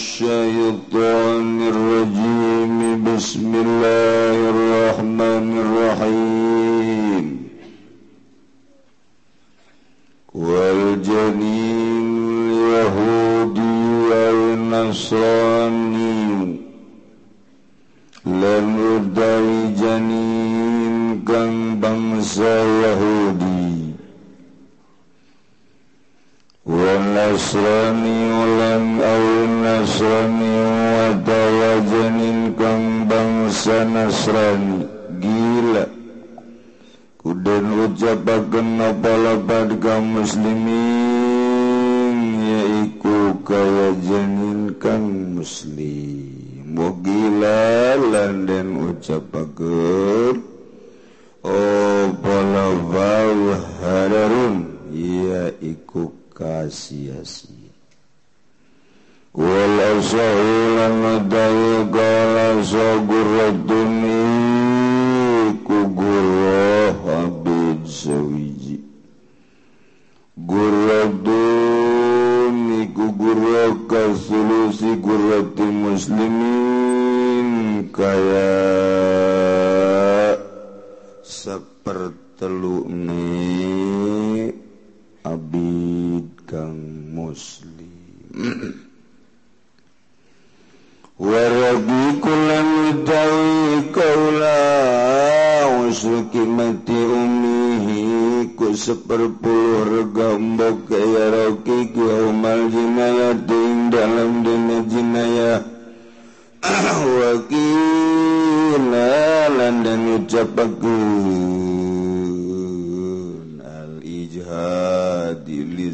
الشيطان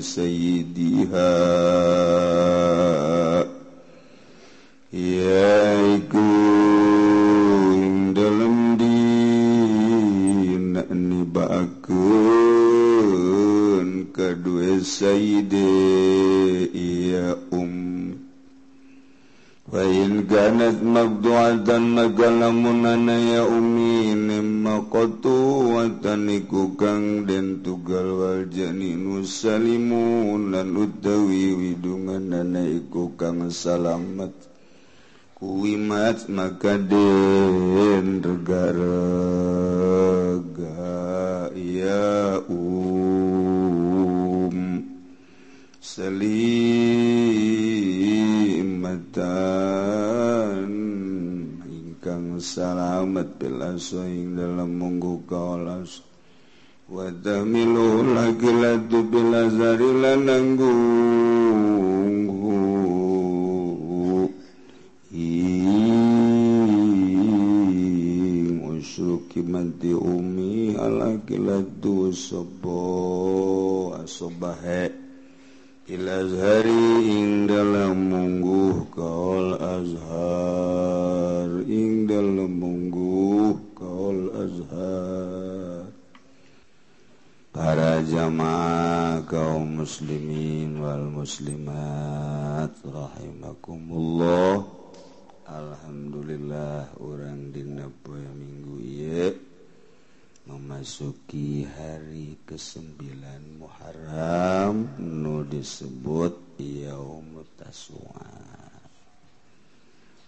سيدها tukang salamet kuwimat maka den regaraga ya um. Selimatan ingkang salamet belaso ing dalam munggu kaulas Wata milu lagi latu bila zari lananggung. mati umi alakilatu sobo asobahe ilazhari ing dalam mungguh kaul azhar. Ing dalam mungguh kaul azhar. Para jamaah kaum muslimin wal muslimat rahimakumullah. Alhamdulillah orang dina poe minggu ye memasuki hari ke-9 Muharram nu disebut Yaumutawa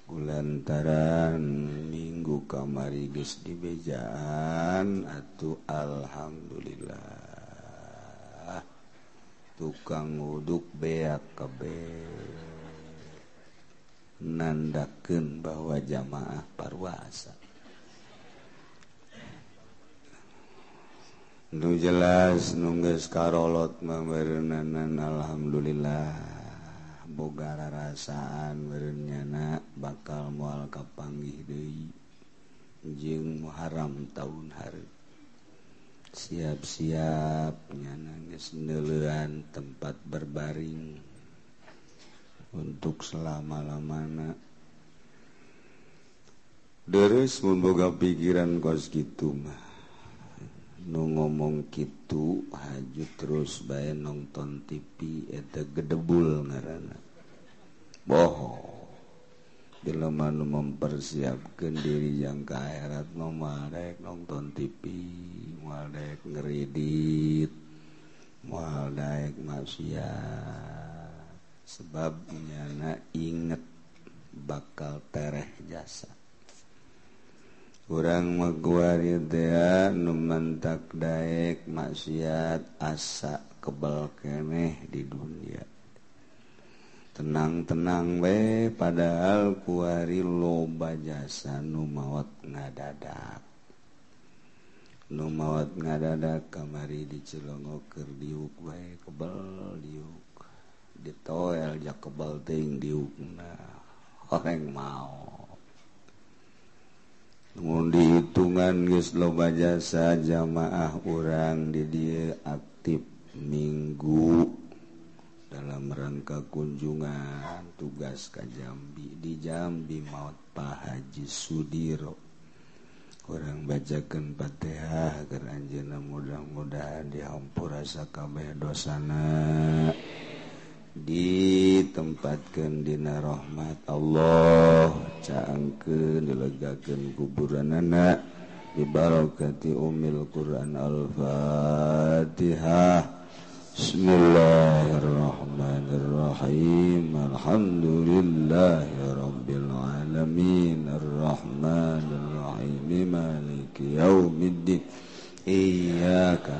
Kulantaran minggu kamari geus dibejaan atau Alhamdulillah. Tukang wuduk beak kebe Nandakeun bahwa jamaah parwasa. Nu jelas nungges karolot memerenanan Alhamdulillah. Boga rasaan bernyana bakal mual kapanggih deui. Jeng Muharram tahun hari. Siap-siap nyanangelan tempat berbaring untuk selama-lamana. Deres memboga pikiran kos gitu mah. nu ngomong gitu haju terus bay nonton TV eta gedebul ngaranna. Bohong. Jelema nu mempersiapkan diri yang ke akhirat ngomarek nonton TV ngalek ngeredit daek maksiat. Sebab nyana inget bakal tereh jasa. kurang meguaridea numantak Daek maksiat asa kebal keeh di dunia. Tenang-tenang we padahal kuari loba jasa numawat ngadadak. Numawat ngadadak kamari dicelongoker diuk we kebal diuk. Ditoel ja kebal ting diuk nah orang mau dihitungan guys loba jasa jamaah orang did aktif minggu dalam rangka kunjungan tugas Ka Jambi di Jambi maut Pak Haji Sudiro. Orang bacakan Fatihah agar Anjna mudah-mudahan dihampur rasa kabeh dosana. ditempatkankandina rahmat Allah cangke dilegakan kuburan anak dibarokati umil Quran al-fatihah. Bismillahirrahmanirrahim. Alhamdulillahirabbil alamin Arrahmanirrahim. Maliki yaumiddin. Iyyaka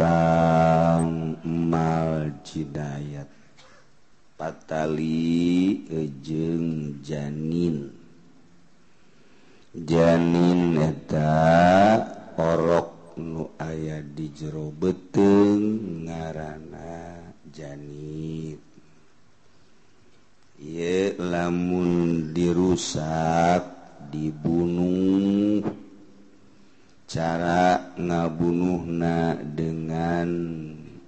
datang maljidayat patali ejeng janin. Janin eta orok nu aya di jero beteng ngaranna janit ye lamun dirusak dibunuh cara ngabunuhna dengan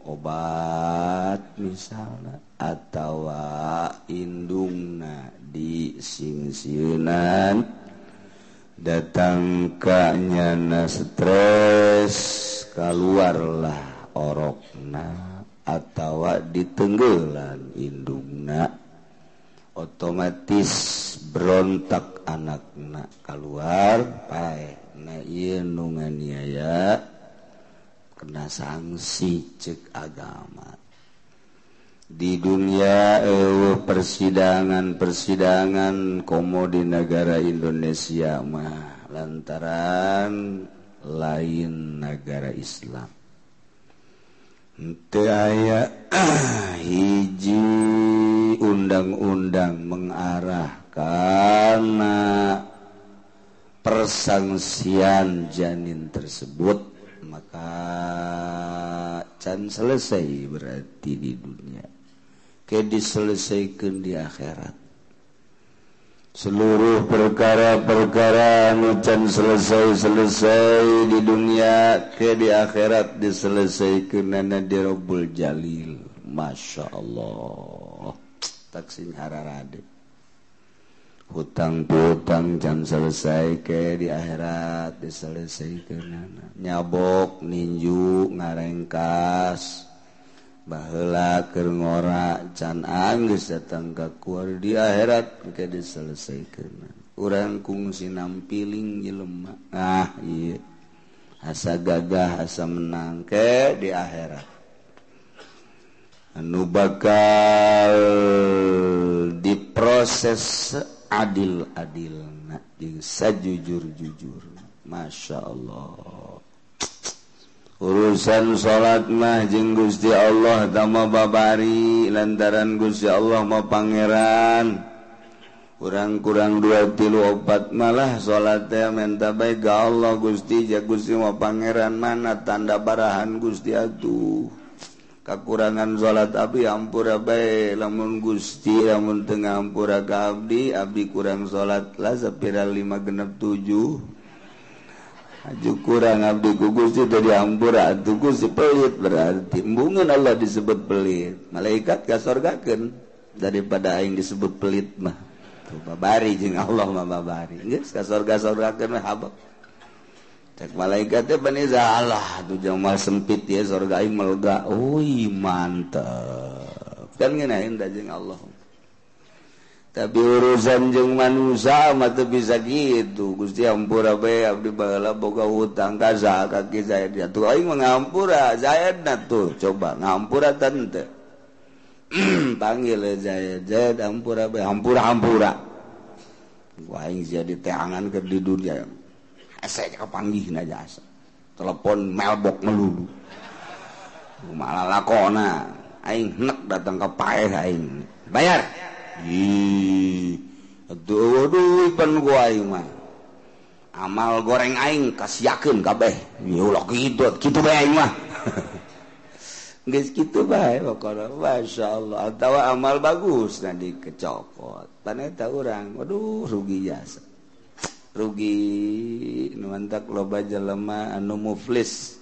obat misalnya atau indungna di singsiunan datang kanyana stres keluarlah orokna atau ditenggelan indungna. Otomatis berontak anakna keluar baik. nunganiaya kena sanksi cek agama. Di dunia eh, persidangan persidangan komo di negara Indonesia mah lantaran lain negara Islam. Aya hiji undang-undang mengarah karena persangsian janin tersebut maka can selesai berarti di dunia. Ke diselesaikan di akhirat. Seluruh perkara-perkara can selesai-selesai di dunia ke di akhirat diselesaikan nana di Rabbul Jalil. Masya Allah. Taksin hararade hutang-hutang jam selesai ke di akhirat diselesaikan nyabok ninju ngarengkas. Bahela keur ngora can Anggus datang ke kuar di akhirat ke diselesaikan orang kungsi nampiling jelemah ah iya asa gagah asa menang ke di akhirat. Anu bakal diproses adil adil sajujur jujur Masya Allah. Urusan salat mah jeung Gusti Allah dama babari lantaran Gusti Allah mau Pangeran. Kurang-kurang dua tilu obat malah salatnya minta baik Allah Gusti ja Gusti mau Pangeran mana tanda barahan Gusti Atuh. kakurangan salat Abi ampura baik lamun Gusti lamun tengah ampura ke Abdi Abdi kurang salat lah sepira 5 genep 7 Aju kurang abdi ku Gusti tadi ampura atuh Gusti pelit berarti. Bungeun Allah disebut pelit malaikat kasorgakeun daripada aing disebut pelit mah. Babari jeung Allah mah babari. Geus kasorga-sorgakeun mah habab malaikat Allah Jamal sempit ya surga melega mantap kan ngenain dajeng Allah. Tapi urusan jeung manusia mah teu bisa gitu. Gusti ampura bae abdi baheula boga hutang ka zakat ki Zaid. Tuh aing ngampura Zaid tuh. Coba ngampura tante panggil Zaid Zaid ampura bae ampura ampura aing jadi teangan ke di dunia. esek kepanggih na jasa telepon melbok melulu. Malah lakona aing nek datang ke paeh aing. Bayar? Ih aduh duit pan gua aing mah. Amal goreng aing kasiakeun kabeh. Ya Allah kitu kitu bae aing mah. Geus kitu bae pokona. Masyaallah atawa amal bagus nanti kecokot. Paneta urang aduh rugi jasa rugi. Nuantak loba jelema anu muflis.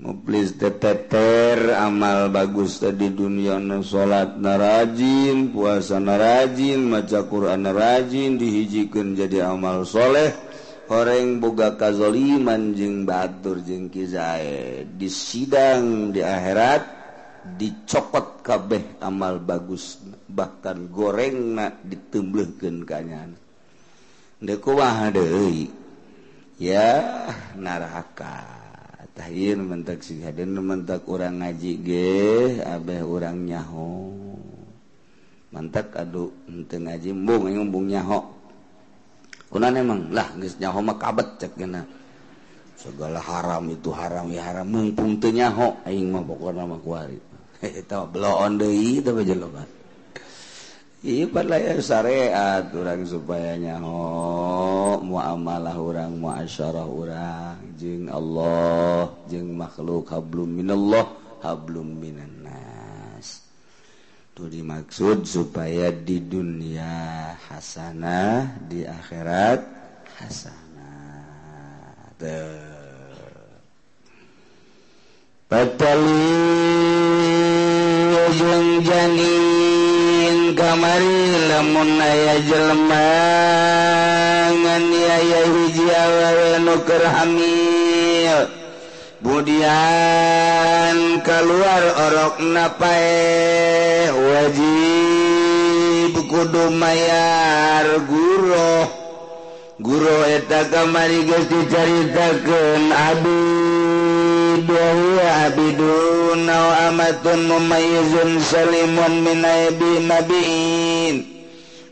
Muflis teteter amal bagus tadi dunia nu salat narajin puasa narajin maca Quran narajin dihijikeun jadi amal soleh. Horeng boga kazoliman jeung batur jeung kizae. Di sidang di akhirat dicopot kabeh amal bagus. Bahkan goreng nak ditembelehkeun kanyana dekuah deui. Ya narakatahir mentak sih hadir mentak orang ngaji ge abeh orang nyaho. Mantak aduh ente ngaji embung aing embung nyaho. Kunan emang lah geus nyaho mah kabet cek geuna segala haram itu haram ya haram mumpung teu nyaho. Aing mah pokona mah kuari. Eta bloon deui teh bae Ibadah syariat. Orang supaya nyaho muamalah orang muasyarah orang jeng Allah jeng makhluk hablum minallah hablum minannas tuh dimaksud supaya di dunia hasanah di akhirat hasanah. Tuh. Batali jeung janin kamari lamun aya jelemangan aya hiji awewe nu hamil. Budian keluar orok napae wajib kudu mayar guru guru eta kamari geus dicaritakeun abdi Abidun amatun mumayyizun Salimun minaibi nabiin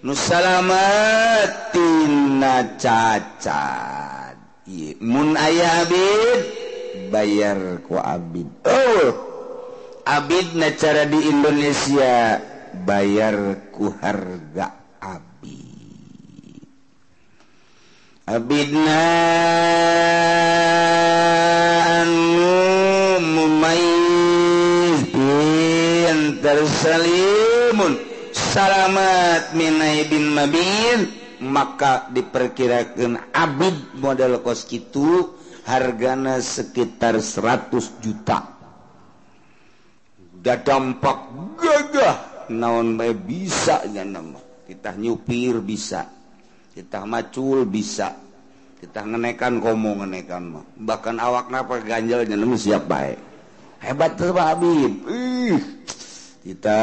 Nussalamatina cacat. Mun aya abid? Bayar ku abid. Oh Abid na cara di Indonesia Bayar ku harga. أبدنا مميز tersalimun salamat minai bin mabin. Maka diperkirakan abid model kos itu hargana sekitar 100 juta. Da dampak gagah. Naon bae bisa nya nama? Kita nyupir bisa. kita macul bisa. Kita ngenekan komo ngenekan mah. Bahkan awak napa ganjalnya nemu siap baik hebat tuh Pak Habib. Ih kita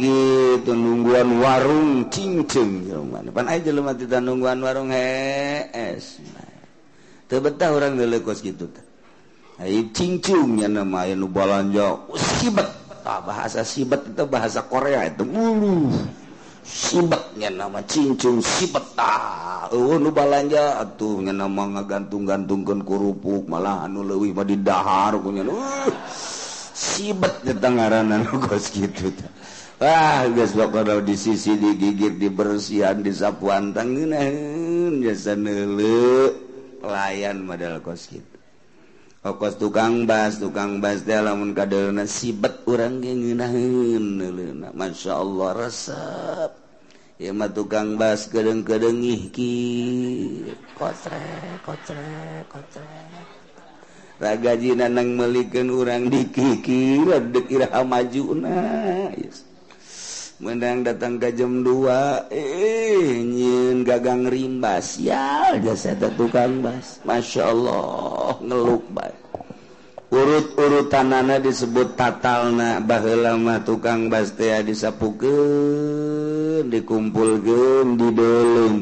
gitu nungguan warung cincin jelema depan aja jelema kita nungguan warung es teu betah urang kos kitu teh. Ai cincing nama anu balanja sibet. Tah bahasa sibet itu bahasa Korea itu. Mulu sibaknya nama cincung ah, nu balanja atuhnya nama ngagantung-gantungkan kerupuk malah anu leuwih mah didahar punya uh, sibet ketengaranan kos gitu wah geus bakal di sisi digigit dibersihan disapuan tangeunah jasa neuleu pelayan model kos gitu. kokos tukang bas tukang bas lamun kaderna sibet urang ge ngeunaheun leuna masyaallah resep. Ieu mah tukang bas gedeng-gedengih ki kotre kotre kotre ragajina nang meulikeun urang dikikir dek iraha majuna yes. menang datang ke jam 2 eh nyin gagang rimbas. Ya jasa tukang bas. Masya Allah ngeluk baik urut-urut tanana disebut tatalna bahlama tukang bastea dikumpulkeun di didolong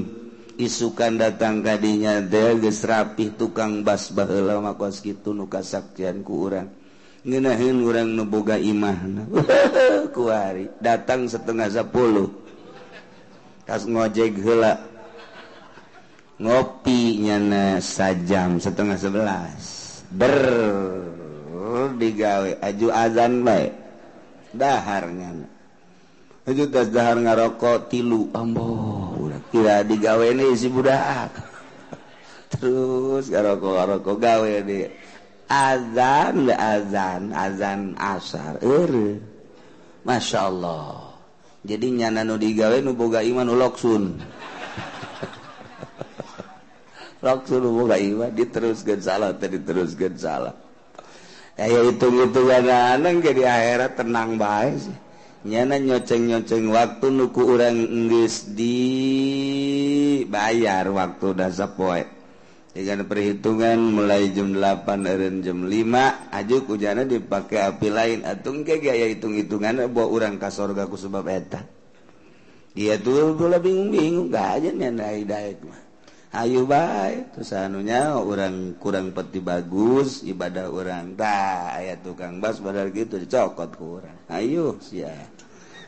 isukan datang kadinya teh geus rapih tukang bas bahlama kos kitu nu kasaktian ku urang. ngenahin orang neboga imah kuari datang setengah sepuluh. Kas ngojek hela ngopi nyana sajam setengah sebelas. Ber oh, digawe. Aju azan baik daharnya aju tas dahar ngarokok tilu. Ambo udah. Kira digawe ini si budak. Terus ngarokok ngarokok gawe dia. azan azan azan asar Ere. Masya Allah jadi nyana nu digawe nu boga iman uloksun loksun nu boga iman diteruskan salah tadi teruskan salah Ayo hitung-hitungan anang jadi akhirat tenang baik sih. Nyana nyoceng-nyoceng waktu nuku orang di dibayar waktu dasar poe. dengan perhitungan mulai jam 8 Eren jam 5 ajuk hujana dipakai api lain. Atung ke gaya hitung-hitungan buat orang kasorga ku sebab eta. Iya tuh gula bingung-bingung. Gak aja nyana daik mah. Ayo baik terus anunya orang kurang peti bagus ibadah orang tak ayat tukang bas padahal gitu dicokot ku orang Ayo siap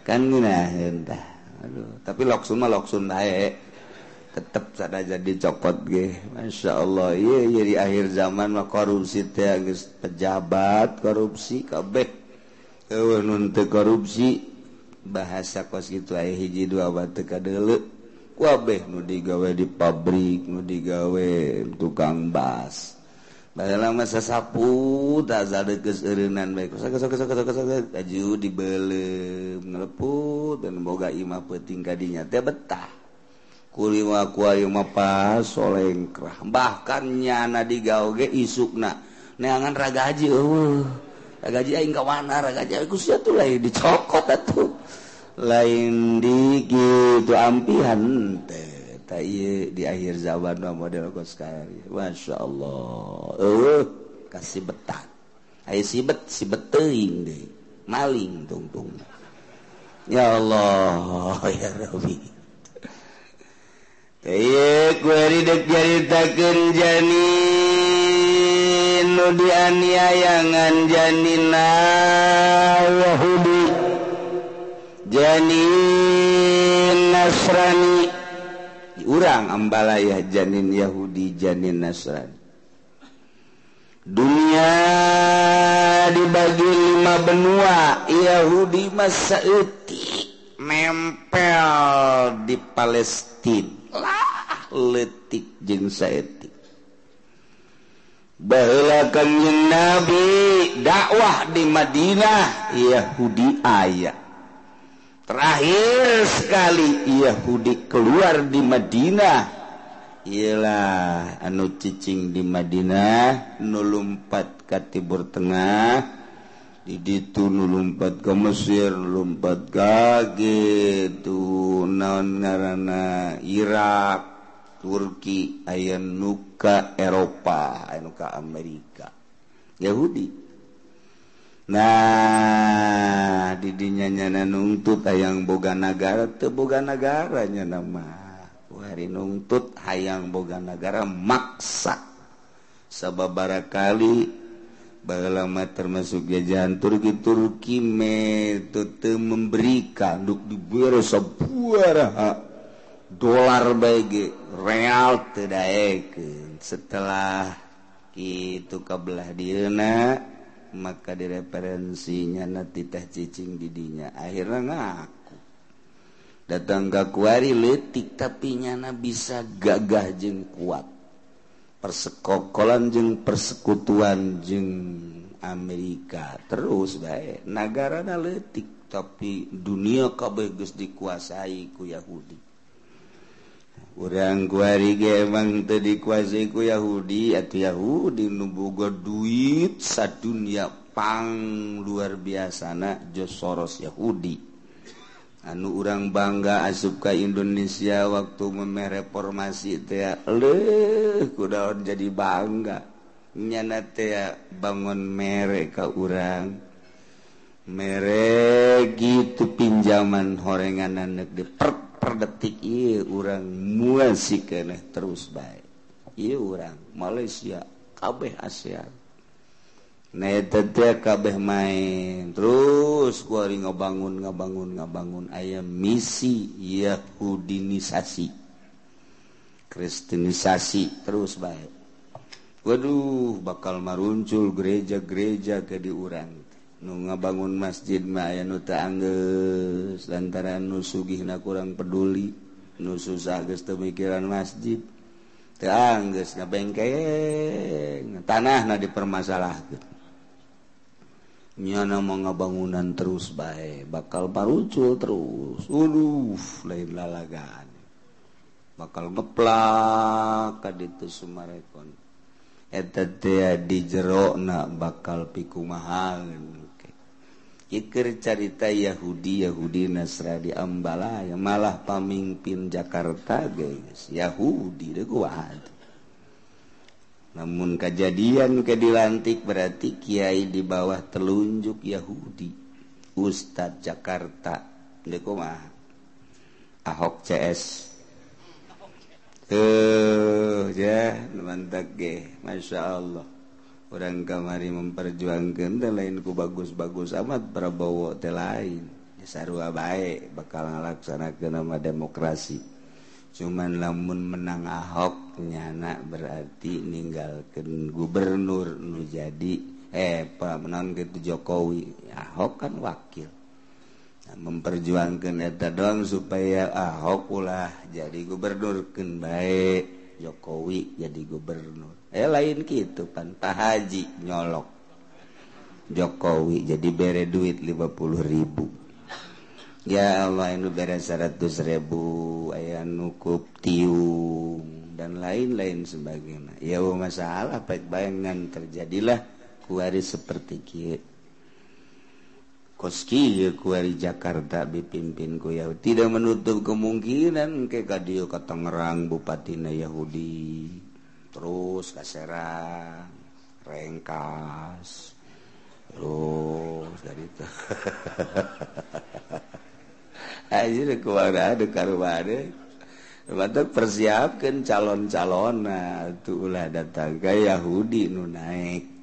kan gina entah. Aduh. Tapi loksun mah loksun baik tetap sana jadi cokot ge Masya Allah iya jadi akhir zaman mah korupsi teh geus pejabat korupsi kabeh. Eueuh nun teu korupsi bahasa kos kitu aya hiji dua batu kadeule kabeh nu digawe di pabrik nu digawe tukang bas. Baheula mah sasapu tak sadeukes eureunnan bae. Sok sok sok sok sok aju dibeuleum neleput dan boga imah peuting ka dinya teh betah. akuariumlengkrah bahkan nyana digauge isukna. Neangan ragaji uh ragaji aing kawana ragaji aku sia tuh lain dicokot atuh. Lain di gitu ampihan teh. Ta ieu di akhir zaman mah model kos kari masyaallah eueuh kasih betan aya sibet sibet teuing deui maling tungtung. Ya Allah ya Rabbi. Janin dianiayangan Janinahudi Janin Nasrani urang Ambalaya Janin Yahudi Janin Nasrani. Dunia dibagi lima benua Yahudi masa etik nempel di Palestina. lah letik jeng saetik. Bahwa kanjeng Nabi dakwah di Madinah Yahudi ayat terakhir sekali Yahudi keluar di Madinah ialah anu cicing di Madinah nulumpat ke Timur Tengah itu nulumpat ke Mesir lumpat kage tuh naon ngaranna Irak Turki aya nuka Eropa aya nuka Amerika. Yahudi. Nah didinya nyana nuntut hayang boga negara teu boga nama. Mah hari nuntut hayang boga negara maksa. Sababara kali lama termasuk jajahan Turki Turki metode memberikan duk diberi sebuah dolar bagi real tidak setelah itu kebelah dieuna maka direferensinya nanti teh cicing didinya. Akhirnya ngaku. Datang ke kuari letik tapi nyana bisa gagah jeng kuat. persekokolan jeung persekutuan jeung Amerika terus baik negara analitik tapi dunia kabegus dikuasai ku Yahudi. Orang kuari emang tadi dikuasai ku Yahudi atau Yahudi nuboga duit sa dunia pang luar biasa nak Jos Soros Yahudi. anu urang bangga asup ka Indonesia waktu meme reformasi tea le kudaon jadi bangga. Nyana tea bangun mere ka urang. Mere gitu pinjaman horengan anak di per, per detik iya urang muasikeuneh terus baik iya urang Malaysia kabeh ASEAN kabeh main. Terus gua ngobangun ngabangun ngabangun ayam misi Yahudinisasi. Kristenisasi terus baik Waduh bakal maruncul gereja-gereja ke diurang nu ngabangun masjid Maya nuta Angges lantaran nusugih na kurang peduli nusus teu pemikiran masjid Teangges na tanah na dipermasalahkan nyana manga bangunan terus baik bakal parucul terus. Uduh lain lalagaan bakal ngeplak kaditu sumarekon. Eta teh di jerokna bakal pikumahan Iker carita Yahudi Yahudi Nasrani yang malah pamimpin Jakarta guys Yahudi deh gua hati namun kejadian ke dilantik berarti Kiai di bawah telunjuk Yahudi. Ustadz Jakarta. Dekomah Ahok CS eh ya mantap ge. Masya Allah. Orang kamari memperjuangkan dan lain ku bagus-bagus amat Prabowo teh lain. Sarua baik bakal ngalaksanakan nama demokrasi. Cuman lamun menang Ahok nyana berarti meninggalkan gubernur nu jadi eh pemenon gitu Jokowi. Ahok kan wakil. Nah, memperjuangkan eta doang supaya Ahok ulah jadi gubernur ken baik Jokowi jadi gubernur. Eh lain gitu pan haji nyolok. Jokowi jadi bere duit 50 ribu. Ya Allah ini bere 100 ribu ayah nukup tiung. Dan lain-lain sebagainya. Ya masalah baik bayangan terjadilah kuari seperti kia koski ya kuari Jakarta dipimpin ku ya. Tidak menutup kemungkinan ke kadio ke Tangerang Bupatina Yahudi terus ke Serang Rengkas terus dari itu persiapkan calon-calon tuhlah datang. Yahudi nu naik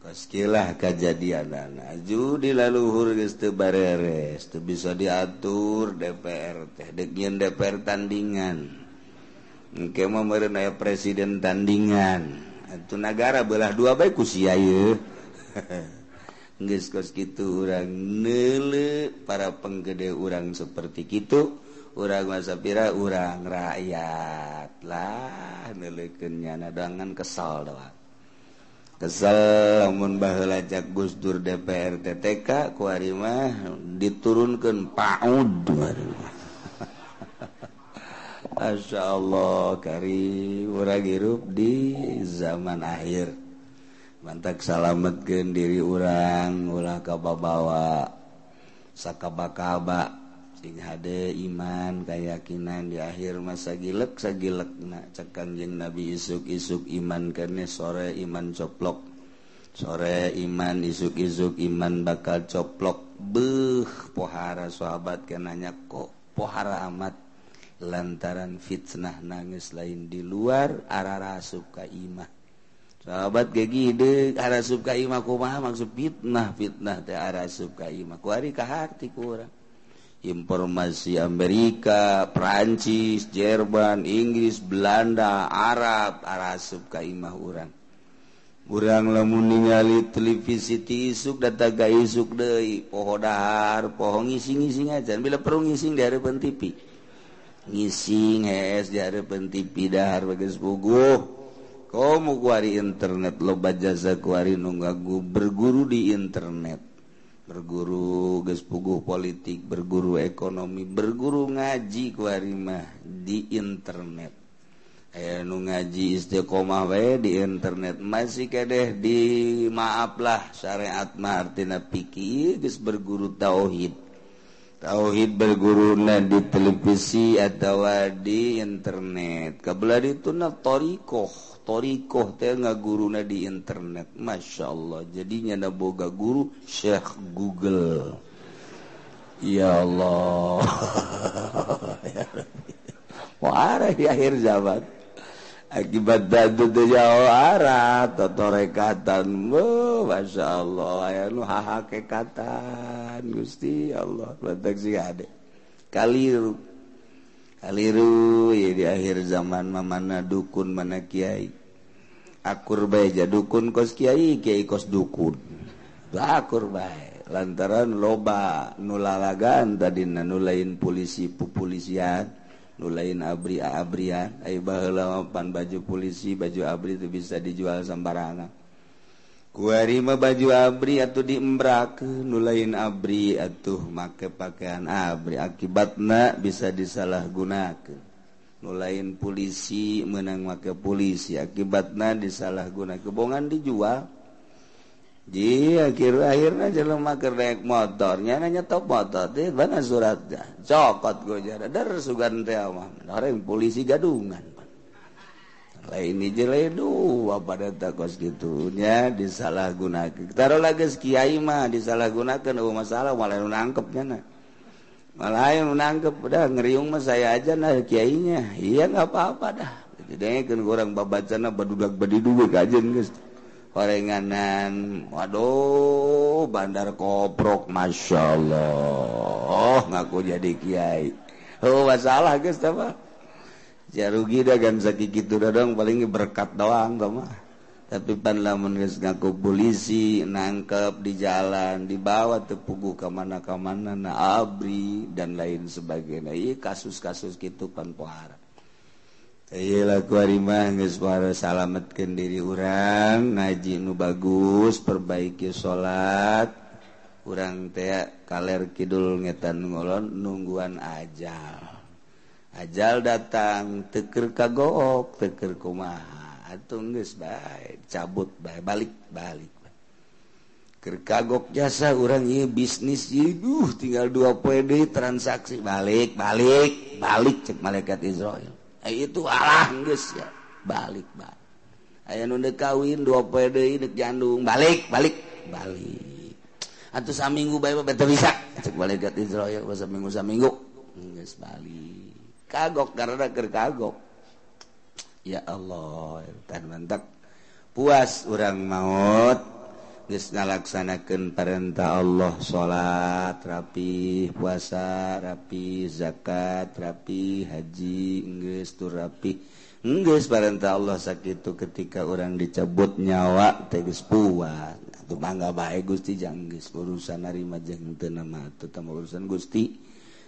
koskilah kejadian anak judi laluhur bareres bisa diatur DPR teh. Degian DPR tandingan. Engke mau merenai presiden tandingan. Itu negara belah dua baik usia ya Nges kos gitu orang nele para penggede orang seperti gitu urang Mazapira urang rakyatlah nelekennya nadangan kesal doang kesalmun Balajak Gus Dur DPR TTK kuarimah diturunkan PAUD Masya Allah kari urang hirup di zaman akhir. Mantak salametkeun diri urang ulah kababawa sakaba-kaba sing hade iman kayakakinan di akhir masa gilek sagilek. Na cekanjeng nabi isuk-isuk iman kene sore iman coplok. Sore iman isuk-isuk iman bakal coplok. Beh pohara sahabat kenanya kok pohara amat? Lantaran fitnah nangis lain di luar arah ka imah. Sahabat gigi de arah sub kaimah kumaha? Maksud fitnah fitnah teh arah sub kaimah kuari kahati kurang informasi Amerika, Prancis, Jerman, Inggris, Belanda, Arab, Arab Kaimah urang. Urang lamun ningali televisi tisuk data gaisuk deui, poho dahar, poho ngising-ngising aja, bila perlu ngising di TV. Ngising hees di TV dahar bagus puguh. Komu kuari internet lo baca kuari nunggu berguru di internet. berguru gespuguh politik berguru ekonomi berguru ngaji kuarimah di internet. Eh nu ngaji istiqomah we di internet masih kadeh di maaf lah syariat mah artina pikir geus berguru tauhid. tauhid berguruna di televisi atau di internet. Kabelah itu na torikoh. Torikoh teh ngaguruna di internet. Masya Allah. Jadinya na boga guru Syekh Google. Ya Allah. Wah di akhir zaman? akibat dadudnya Arab atau rekatan oh, Masya Allah. Ya nu haha kekatan Gusti Allah. Batak sih ada kaliru. Kaliru ya di akhir zaman mana dukun mana kiai. Akur baja dukun kos kiai kiai kos dukun. Akur baik lantaran loba nulalagan tadi nulain polisi populisian nu lain abri abrian ai baheula pan baju polisi baju abri itu bisa dijual sembarangan. Kuarima baju abri atau diembrak nu lain abri atuh make pakaian abri. Akibatna bisa disalahgunakan nu lain polisi menang make polisi. Akibatna disalahgunakeun. Kebongan dijual. Iya kira akhirnya jelema kerek motornya nanya top motor teh mana suratnya. Cokot gojara dar sugan teh mah orang polisi gadungan. Lain ini jelek dua pada takos gitunya disalahgunakan taruh lagi kiai mah disalahgunakan oh masalah malah nangkepnya nah malah yang nangkep dah ngeriung mah saya aja nah kiainya. Iya nggak apa-apa dah. Jadi kan orang babacana badudak badiduwe gajen guys parenganan. Waduh Bandar koprok Masya Allah. Oh, ngaku jadi Kyai oh, masalah rugi dong. Paling berkat doang mah. Tapi panlamun ngaku polisi nangkep di jalan dibawa tepugu mana na abri dan lain sebagainya. Kasus-kasus gitu panpohara lakurimah suara salametkan diri urang ngaji nu bagus perbaiki salat kurang teak kaller Kidul ngetan ngolon nungguan ajal. Ajal datang teker kagook teker kumaha. Tunggus geus bae cabut bae balik balik keur kagok jasa urang ieu bisnis ieu tinggal dua poe transaksi balik balik balik cek malaikat Israel Eh, itu geus ya. Balik bae. aya nu kawin dua deui neuk jandung. Balik balik. Balik. Atuh saminggu bae bete bisa. Cek balik gat Israel basa minggu saminggu geus balik. Kagok karena keur kagok. Ya Allah tan mantap puas orang maut. nalaksanakan perintah Allah salat rapi puasa rapi zakat rapi haji Inggris tuh rapi. Inggris perintah Allah sakit itu ketika orang dicabut nyawa tegas puas. Atuh bangga baik Gusti janggis urusan narima jeng nama itu tambah urusan Gusti.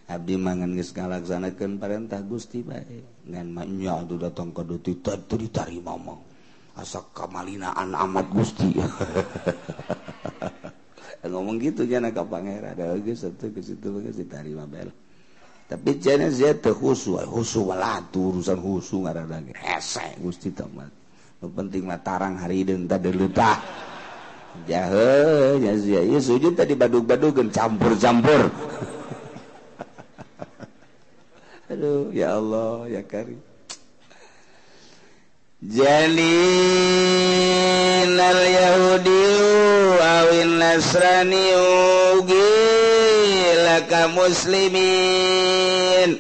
Abdi mangan geus ngalaksanakeun perintah Gusti bae. Ngan mah nya atuh datang ka duti ditarima mah. asak kamalinaan amat Gusti. Ngomong gitu jangan ke pangeran. Ada lagi satu ke situ geus diterima bel tapi jangan saya teh husu husu walatu urusan husu ngarada hese Gusti tamat nu penting mah tarang hari dan tadi leutah jahe nya sia. Ieu sujud tadi badug-badugeun campur-campur. Aduh ya Allah ya karim. Jalinal Yahudi awin Nasrani ugi laka muslimin.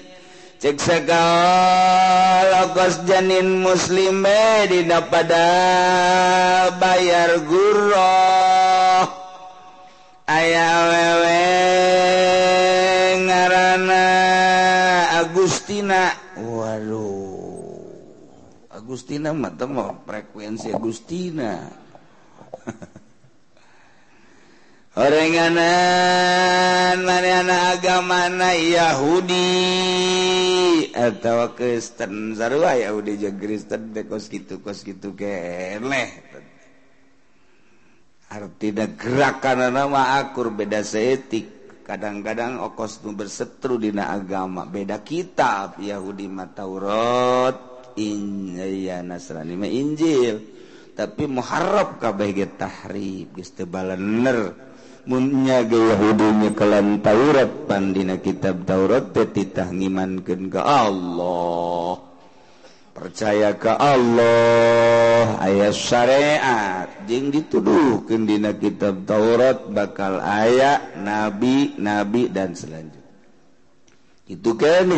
Cek sakakos janin muslim dina pada bayar guru ayah wewe ngarana Agustina. Waduh. Agustina mata mau frekuensi Agustina. Orenganan mana agama na Yahudi. Atau Kristen sarua Yahudi jeung Kristen teh kos kitu kos kitu keneh artinya gerakan nama akur beda seetik. Kadang-kadang okos nu bersetru dina agama beda kitab. Yahudi mata Taurat Injil Nasrani mah Injil. Tapi muharrab kabeh ge tahrib geus teu balener mun nya ge Yahudinya nyekelan Taurat pan dina kitab Taurat teh titah ngimankeun ka Allah. Percaya ka Allah ayat syariat. Jeung dituduhkeun dina kitab Taurat bakal aya nabi nabi dan selanjutnya. itu kedina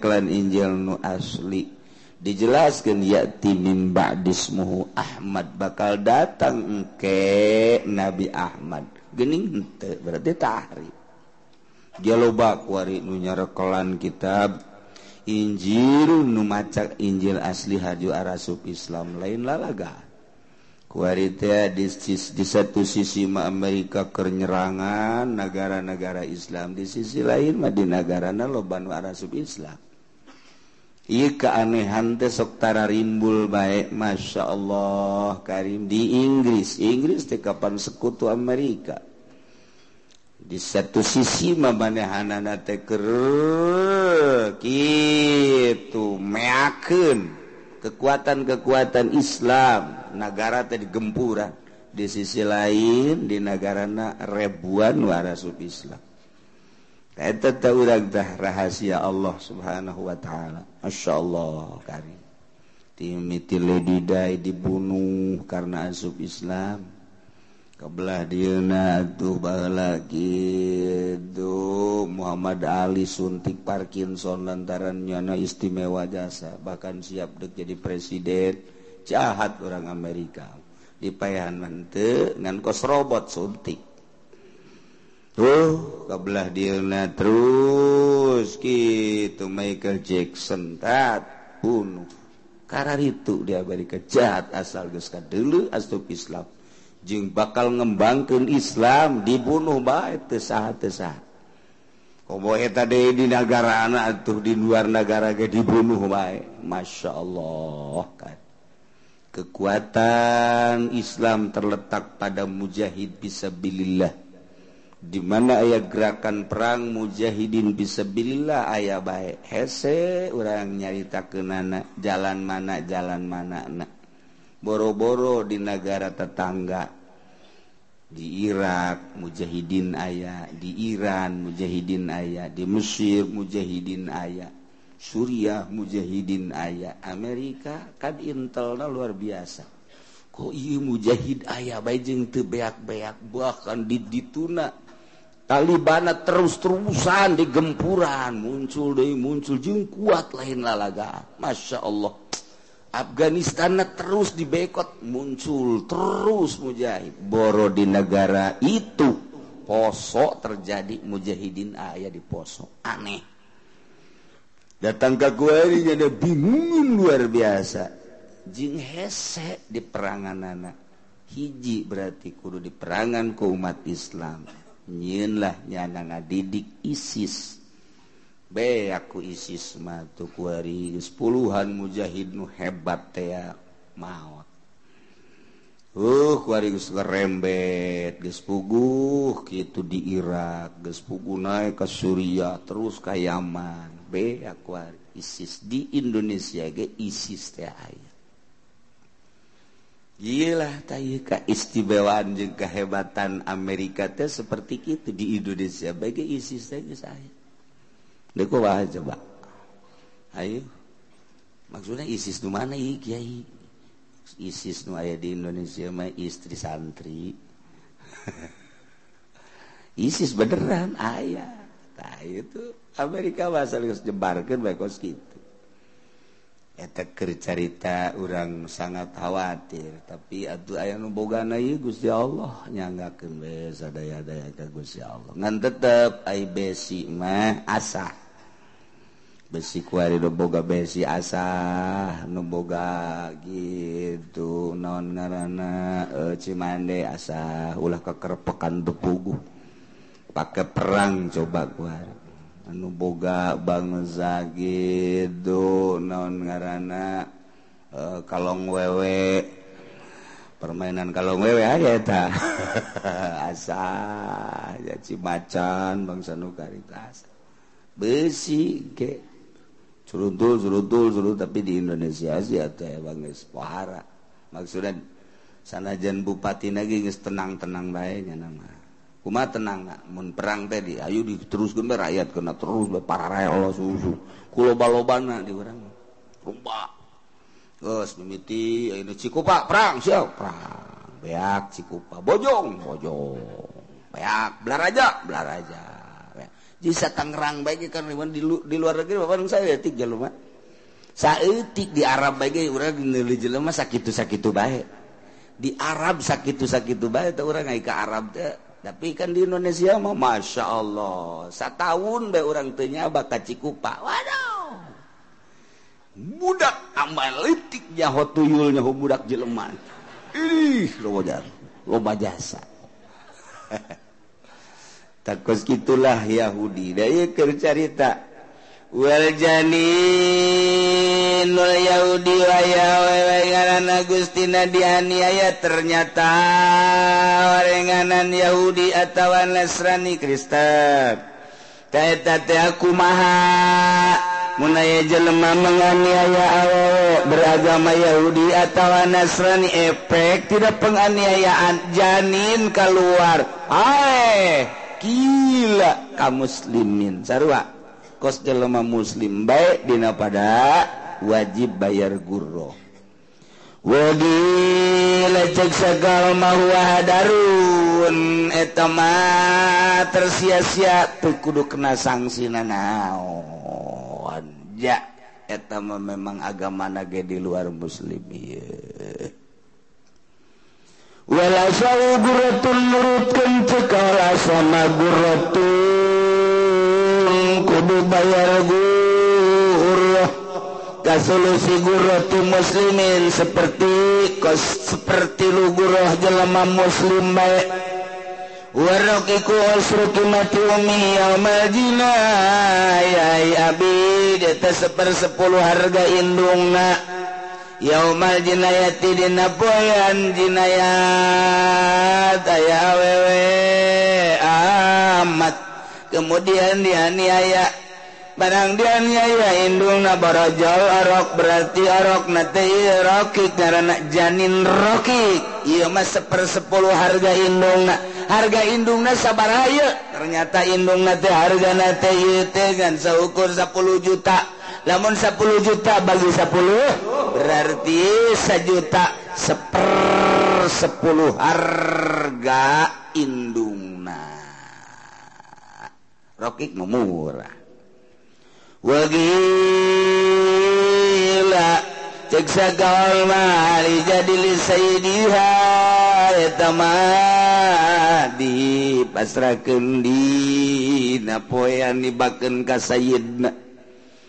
klan Injil. Nu asli. Dijelaskan yati mimba dismuhu Ahmad. Bakal datang ke Nabi Ahmad. Gening ente berarti tahri dia loba kuari nu nyarekelan kitab Injil nu maca Injil asli haju arasub Islam. Lain lalaga. kuaritea di, di satu sisi ma Amerika kenyerangan negara-negara Islam di sisi lain mah di negara loban arasub Islam. Iya keanehan teh sok tara rimbul baik masya Allah karim di Inggris. Inggris teh kapan sekutu Amerika. Di satu sisi mah manehanana teh gitu meakeun. kekuatan-kekuatan Islam. Negara tadi gempura di sisi lain di negarana ribuan warasub Islam. Eta tahu dah rahasia Allah subhanahu wa ta'ala. Masya Allah karim. Timiti ledidai dibunuh karena asub Islam. Kebelah diana tuh lagi itu Muhammad Ali suntik Parkinson lantaran nyana istimewa jasa. Bahkan siap dek jadi presiden. Jahat orang Amerika. Dipayahan mente dengan kos robot suntik. Kebelah Dina terus. Gitu Michael Jackson. Bunuh. Karena itu dia beri kejahat asal dulu asub Islam Jing bakal ngembangkan Islam dibunuh baik tesah-tesah. Komohe tadi di negara anak tuh di luar negara ke dibunuh baik. Masya Allah kan. Kekuatan Islam terletak pada mujahid bisabilillah. Di mana ayah gerakan perang mujahidin bisabilillah ayah baik. Hese orang nyarita kenana jalan mana jalan mana nak. boro-boro di negara tetangga. Di Irak mujahidin ayah di Iran mujahidin ayah di Mesir mujahidin ayah Suriah mujahidin ayah Amerika kan intelnya luar biasa. Kok iya mujahid ayah bajeng teu beak-beak bahkan di dituna. Talibana terus-terusan digempuran muncul deh muncul jeung kuat lain lalaga. Masya Allah. Afghanistan terus dibekot muncul terus mujahid. Boro di negara itu poso terjadi mujahidin ayah di poso. Aneh. Datang ke gue ini ada bingung luar biasa. Jing hese di perangan anak. Hiji berarti kudu di perangan ke umat Islam. Nyinlah nyana ngadidik ISIS. be aku isisma puluhan mujahid nu hebat maut uh, rembet gespuguh gitu di Irak gespugu naik ke Suriah terus kay Yaman. Be aku ISIS di Indonesia ge ISIS teh aya. Gila tayu keistimewaan jeung kehebatan Amerika teh seperti itu di Indonesia. Bagi ISIS teh geus aya. Deku wah coba. Ayo. Maksudnya ISIS nu mana ieu Kiai? ISIS nu aya di Indonesia mah istri santri. ISIS beneran aya. Tah itu Amerika masa geus jebarkeun bae kos kitu. eteker carita orang sangat khawatir tapi aduh aya nuboga Gusti Allah nyanggakeun we sadaya-daya ka Gusti Allah. Ngan tetep ai besi mah asah besi kuari boga besi asah nuboga gitu non ngaranna e, cimande asah ulah kekerpekan tepugu pakai perang coba kuari. anu boga bangza do naon ngaana e, eh, kalong wewe. Permainan kalong wewe ayata asa jaci macan bangsa nukaritas besi ke curutul curutul curut tapi di Indonesia sih atau ya bang pahara maksudnya sanajan bupati lagi tenang tenang baiknya nama. kuma tenang mun perang tadi Ayu di terus gembe rakyat kena terus para Allah susu. Kuloba-lobana di orang rumpa Gus mimiti eh, ini cikupa perang siap. Perang beak cikupa. Bojong bojong. Beak belar aja belar aja. Jisa Tangerang baik kan di, di luar negeri bapak saya tiga jalur mah. Saeutik di Arab baik orang nilai jelema sakit sakit baik di Arab sakit sakit baik orang urang ke Arab teh. tapi kan di Indonesia mah Masya Allah setahun be orang tanya bakal cikupa. Waduh! Budak analitiknya hotuyulnya budak jeleman ih robojar loba jasa. Takut gitulah Yahudi. Dari kercarita Waljanin Yahudi wayawewegaranan Agustina dianiaya ternyata warenganan Yahudi atau Nasrani Kristen Taetate aku maha Munaya jelema menganiaya awewe beragama Yahudi atau Nasrani efek tidak penganiayaan janin keluar. Hai, gila kamu muslimin. Sarua. kos jelema muslim baik dina pada wajib bayar gurro. Wadi lecek segala mahwa hadarun etama tersia-sia tuh kudu kena sanksi nanaon ja etama memang agama nage di luar muslim iya wala sawu nurutkeun cekala sama gurratun kudu bayar gurah kasolusi muslimin seperti kos seperti lugurah jelema muslim baik warakiku asruki mati umi yaumal jinayai abi di sepersepuluh harga indungna yaumal jinayati dina jinayat ayawewe amat. kemudian dianiaya. Barang dianiaya indung nabarajal arok berarti arok nate rokik karena janin roki iya mas sepersepuluh harga indung na. Harga indung na sabar ayo ternyata indung nate harga teh kan seukur 10 juta. Namun 10 juta bagi 10 berarti sejuta seper 10 harga indung. Rocky murah wagila ceksa gaul jadi lisaidiha di pasrakeun di napoyan dibaken ka sayyidna.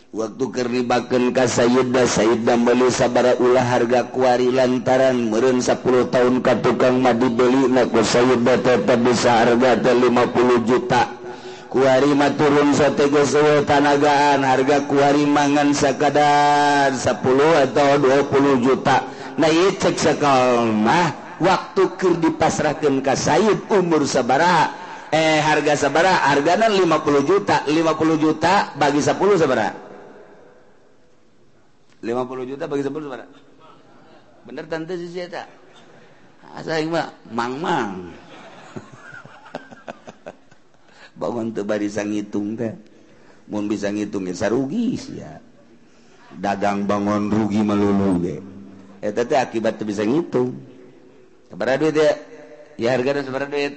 Waktu keur dibakeun ka sayyidna sayyidna meuli sabara ulah harga kuari lantaran meureun 10 tahun ka tukang mah dibeulina ku sayyidna tetap bisa harga teh 50 juta. kuarima turun sattegaan harga kuari mangan sekadar 10 atau 20 juta. Naik cek sekal mah. Waktu ke dipasrahkan ke Said umur sabara. Eh harga sabara hargana 50 juta. 50 juta bagi 10 sabara. 50 juta bagi 10 sabara. Bener tante sih tak asa ah, mang mang bangun tuh bari ngitung teh. Mau bisa ngitung ya rugi ya. Dagang bangun rugi melulu ge. Eh, Eta teh akibat tuh bisa ngitung. Sabaraha duit ya. Ya hargana sabaraha duit.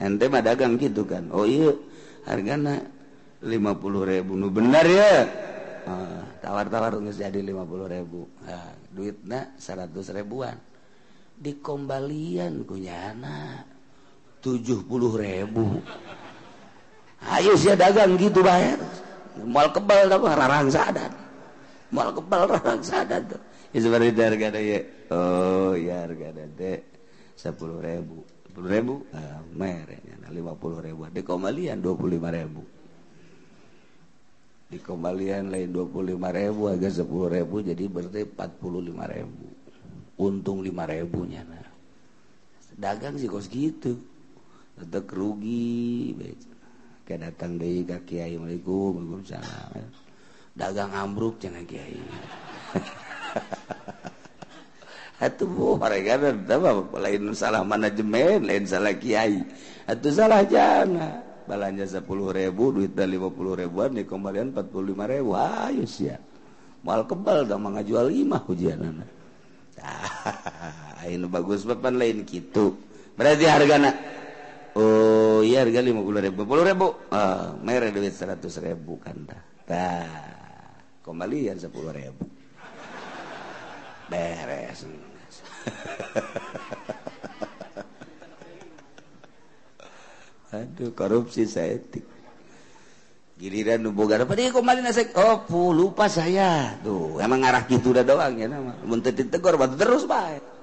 Ente mah dagang gitu kan. Oh iya. Hargana lima puluh ribu. Nu benar ya. Ah, tawar-tawar nggak jadi lima puluh ribu. Nah, duitnya seratus ribuan. Dikombalian kunyana 70 ribu. Ayo sih dagang gitu bayar mal kebal apa rarang sadar, mal kebal rarang sadar tuh ya, Isu seperti itu harga oh ya harga deh sepuluh ribu. 10 ribu? Ah, nah, lima puluh ribu. Di puluh lima ribu. Di kembalian lain 25 ribu. Agak 10 ribu jadi berarti 45 ribu. Untung lima ribunya nah dagang sih kos gitu tetap rugi kayak datang deh kak kiai assalamualaikum waalaikumsalam dagang ambruk cina kiai Atuh bu, mereka ada lain salah manajemen, lain salah kiai. Atuh salah jana. belanja sepuluh ribu, duit dari lima puluh ribuan, dikembalikan empat puluh lima ribu. Ayo ya. Mal kebal, dah mengajual lima hujan anak. Ayo bagus, bapak lain gitu. Berarti hargana oh iya harga 50 ribu. 10 ribu? Oh, merah duit 100 ribu kan dah kembalian 10 ribu? Beres. Aduh korupsi saya giliran nuboga apa dia? Kembali nasi oh lupa saya. Tuh emang ngarah gitu udah doang ya nama. Muntah ditegor batu terus baik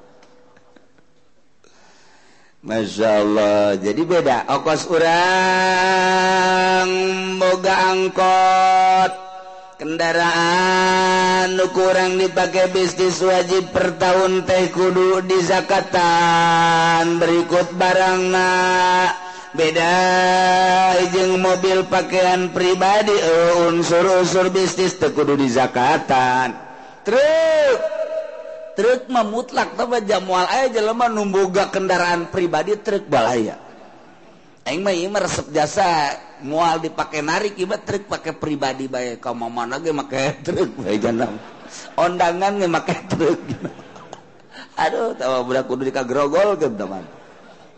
Masya Allah jadi beda. Ongkos orang boga angkot. Kendaraan kurang dipakai bisnis wajib per tahun teh kudu di zakatan berikut barangna. Beda ijeng mobil pakaian pribadi eh, unsur-unsur bisnis tekudu di zakatan truk! truk memutlak tapi jam mual aya jelema numboga kendaraan pribadi truk balaya aing mah ieu resep jasa mual dipake narik ieu truk pake pribadi bae. Ka mana ge make truk bae janam ondangan ge make truk. Aduh tawa budak kudu dikagrogol ke teman.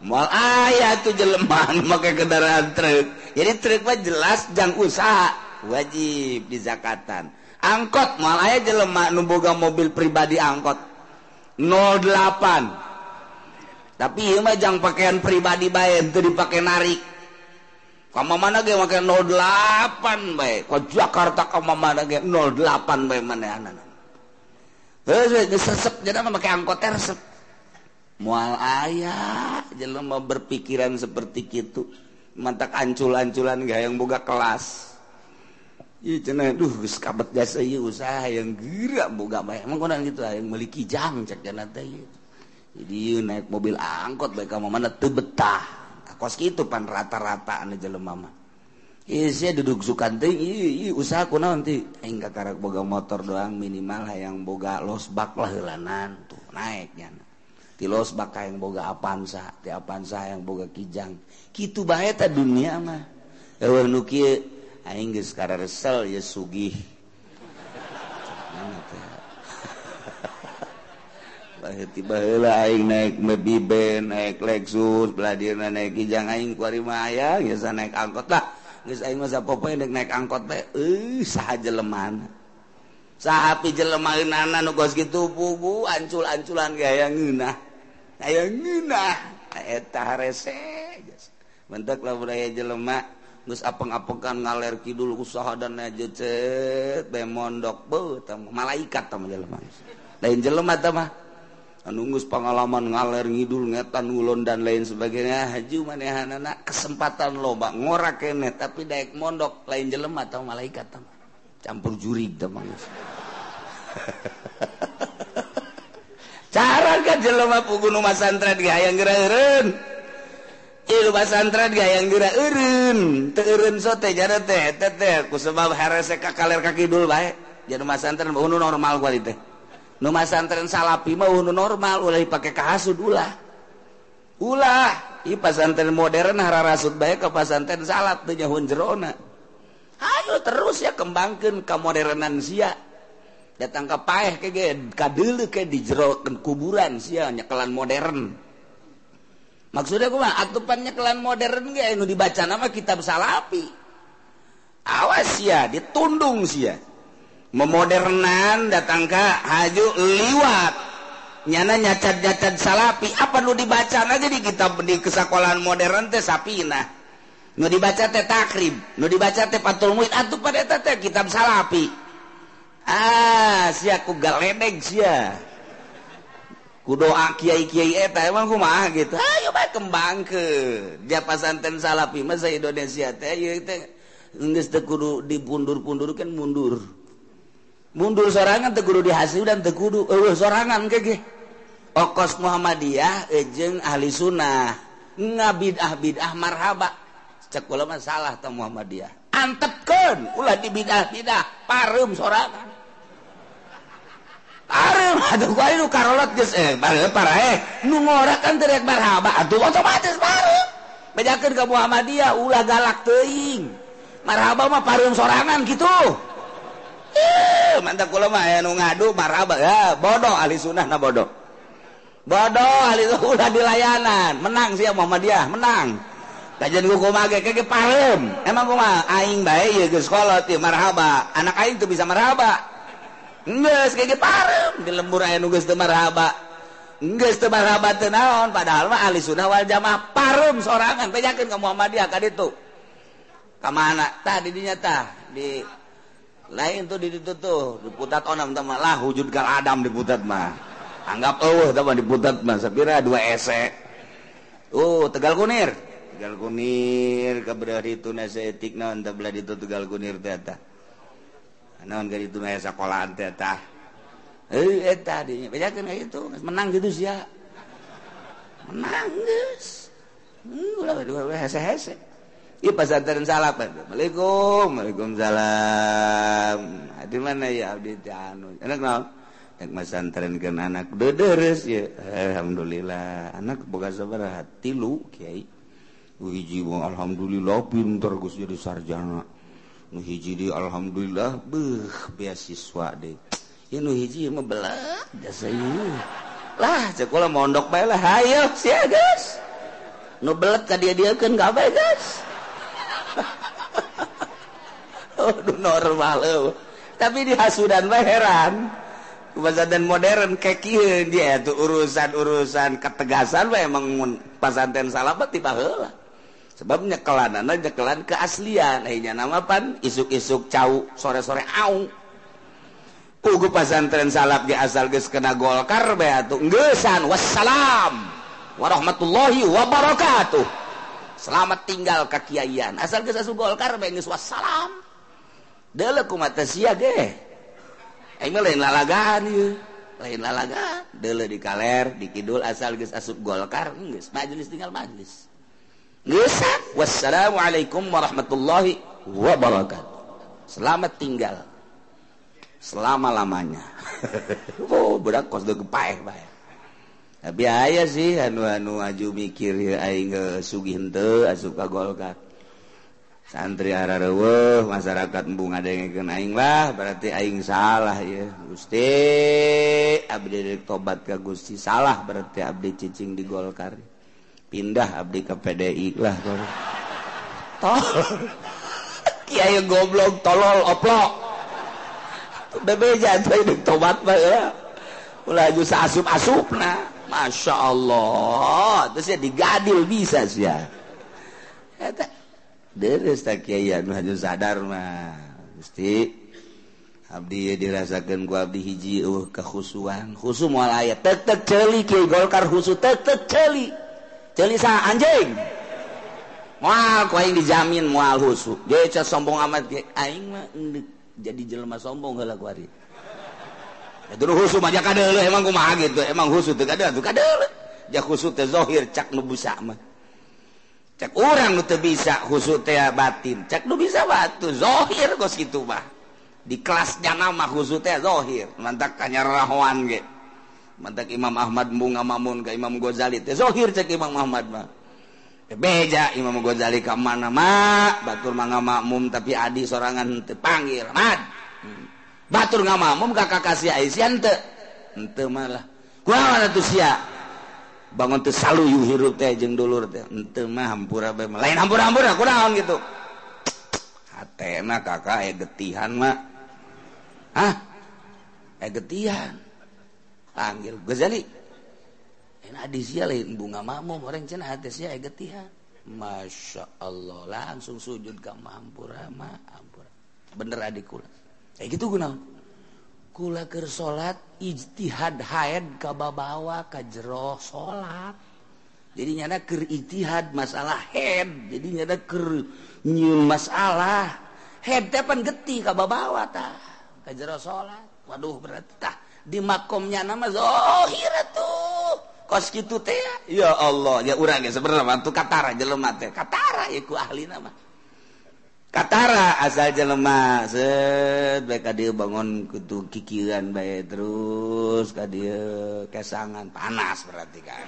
Mual aya tuh jelema make kendaraan truk. Jadi truk mah jelas jang usaha wajib di zakatan. angkot malaya jelemak nuboga mobil pribadi angkot 08 tapi ieu mah jang pakaian pribadi bae teu dipake narik ka mana ge make 08 bae ka Jakarta ka mana ge 08 bae manehanna Terus sesep jadi mah make angkot resep. Mual ayah jelema berpikiran seperti itu. Mantak ancul-anculan gak yang boga kelas. duh kabet jasa usaha yang gerak boga emang mengkonan gitu yang memiliki kijang cek jana teh jadi naik mobil angkot baik kamu mana tuh betah kos gitu pan rata-rata ane jalan mama iya saya duduk sukan teh iya usaha aku nanti enggak karak boga motor doang minimal yang boga losbak lah helanan tuh naiknya ti losbak yang boga apansa ti apansa yang boga kijang gitu bahaya dunia mah Ewan nukie aing geus karesel ye sugih. Tiba heula aing naik mebiben naik Lexus beladirna naik kijang aing ku ari mah maya geus naik angkot. Lah geus aing mah sapopoe deuk naik angkot teh euh saha jelema saha pi jelemaeunana nu geus kitu pugu ancul-anculan ge aya ngeunah. Aya ngeunah. Eta rese geus. Mentek lah budaya jelema. apeng-apekan ngaler Kidul usaha dan najecet mondok malaikat lain jelema jelemah anunggus pengalaman ngaler ngidul ngetan ulun dan lain sebagainya haju manehan anak kesempatan loba ngorak kene tapi daek mondok lain jelema atau malaikat tam. campur juri tamang cara kan jelema pugu nu masantren ge hayang geureureun pasantren yang gera urun teurun sote jana teh teh teh. Ku sebab herese ka kaler ka kidul bae. Jadi masantren unu normal kuali teh. Nu masantren salapi mah unu normal. Ulah dipake kahasud ulah. Ulah i pasantren modern hararasut bae ke pesantren salat teh nyahun jerona. Ayo terus ya kembangkeun ka modernan sia. Datang ke paeh ke ge ka deuleu ke di jero kuburan sia nyekelan modern. maksudnya gue atupannya kelan modern gak nu dibaca nama kitab salapi. Awas ya ditundung sih ya memodernan datang ke haju liwat. Nyana nyacat nyacat salapi apa nu dibaca aja di kitab di kesekolahan modern teh sapina nu dibaca teh takrib nu dibaca teh patul muid atuh pada teh kitab salapi. Ah siaku galedeg sia. kudoa Kyai Kyai emang eh, rumah gitu. Ayo bae kembang ke. Dia pasanten salapi masa Indonesia teh geus teu kudu dipundur-pundur kan mundur. Mundur sorangan tekudu dihasil dan teu kudu uh, sorangan kege okos Muhammadiyah ejeng ahli sunnah. Ngabidah bidah marhaba. Cek ulama salah teh Muhammadiyah. Antepkeun ulah dibidah bidah parum sorangan. Eh, eh. otomatiskan ka Muhammadiyah ulah galak teuing. marhaba mah pareum sorangan gitu eh mantap kula mah eh, anu ngadu marhaba ya bodoh ahli sunnah na bodoh. Bodoh ahli ulah di layanan. Menang sih Muhammadiyah menang. Kajian gue kumage kayak pareum emang kumaha aing bae ya geus kolot marhaba. Anak aing tuh bisa marhaba. di lembur marhabat tenaon padahal mah ahli sunnah Sunawal jamaah parem sorangan peyakin ke Muhammadiyah ka itu kemana tadi dinyata di lain tuh di itu tuh. Diputat onam teman lah wujud gal adam diputat mah. Anggap oh teman diputat mah sepira dua ese. Uh tegal kunir. Tegal kunir kebelah itu nasetik non tegal kunir tata naon gari itu maya sekolahan teh tah? Eh eta dinya. Bejakeun itu menang gitu sih ya menang geus. Ulah dua we hese-hese. Ieu pesantren salapan Assalamualaikum Waalaikumsalam. Di mana ya abdi teh anu? Enak naon? Tek masantren ke anak dederes ya Alhamdulillah. Anak boga sabaraha tilu kiai. Wiji alhamdulillah pinter Gus jadi sarjana. hiji di Alhamdulillah beh beasiswa deh. Ini hiji belah jasa ini lah sekolah mondok bae lah. Hayo sia guys. Nu belet ka dia dia kan gak bae guys. Aduh normal euy tapi di hasudan bae heran. Dan modern kayak dia tuh urusan-urusan ketegasan bae emang pesantren salabat tiba heula sebab nyekelan anak nyekelan keaslian. Akhirnya nama pan isuk-isuk cau sore-sore au. Ugu pasantren salap di asal geus kena golkar be atuh. Ngeusan wassalam. Warahmatullahi wabarakatuh. Selamat tinggal kakiaian asal geus asup golkar be geus wassalam. Deuleu kumata sia ge. Aing lain lalagaan ieu. Lain lalagaan. Deuleu di kaler di kidul asal geus asup golkar geus majelis tinggal majelis wassalamualaikum warahmatullahi wabarakatuh. Selamat tinggal. Selama-lamanya. Oh budak kos deug paeh bae tapi aya sih anu anu aju mikir aing sugih henteu asup ka golkar. Santri arareueuh masyarakat embung ngadengekeun aing lah berarti aing salah ya. Gusti abdi tobat ka Gusti salah berarti abdi cicing di golkar. pindah abdi ke PDI lah tol. Kiai goblok tolol oplok. Bebeja tuh hidup tobat mah ya. Ulah justru asup asup nah. Masya Allah. Terus ya digadil bisa sih ya. Kata deres tak kiai anu hanya sadar mah. Mesti Abdi dirasakan ku abdi hiji uh, kekhusuan. Khusu mual ayat. Tetek celi kiai golkar khusu. Tetek celi. Celisa anjing. Moal ku aing dijamin moal husu. Ge sombong amat ge aing mah jadi jelema sombong heula ku ari. Itu husu mah jak deuleu emang kumaha gitu. Emang husu teu kada teu kadeuleuh. Ja husu teh zahir cak nu busa mah. Cak urang nu teu bisa husu teh batin. Cak nu bisa batu zahir kos kitu mah. Di kelas jana mah husu teh zahir. Mantak kanya rahoan ge. Gitu. mantak Imam Ahmad bunga mamun ke Imam Ghazali. Teh zohir cek Imam Ahmad mah beja Imam Ghazali ke mana mak? Batur mangga makmum tapi adi sorangan teu panggil mad hmm. batur ngamakmum ka kakasih Aisyah teu henteu malah kumaha mana tuh sia? Bangun teu saluyu hirup teh jeung dulur teh. Henteu mah hampura bae lain hampura-hampura kunaon gitu? Hatena kakak eh getihan mah. Hah? Eh getihan. panggil Ghazali. Enak lain bunga makmum orang cina hadisnya egetihan Masya Allah langsung sujud ke mampura ma ampura bener adik kula. Kayak gitu guna. Kula ker salat ijtihad haid ka babawa ka jero salat jadi nyana ker ijtihad masalah head jadi nyana ker nyeun masalah. Head teh pan getih ka babawa tah ka jero salat waduh berarti tah. di makomnya nama zohir tuh kos gitu teh ya. Allah ya urang sebenarnya tuh katara jelema teh. Katara ya ku ahli nama. Katara asal jelema set baik dia bangun kutu kikiran baik terus kadia kesangan panas berarti kan.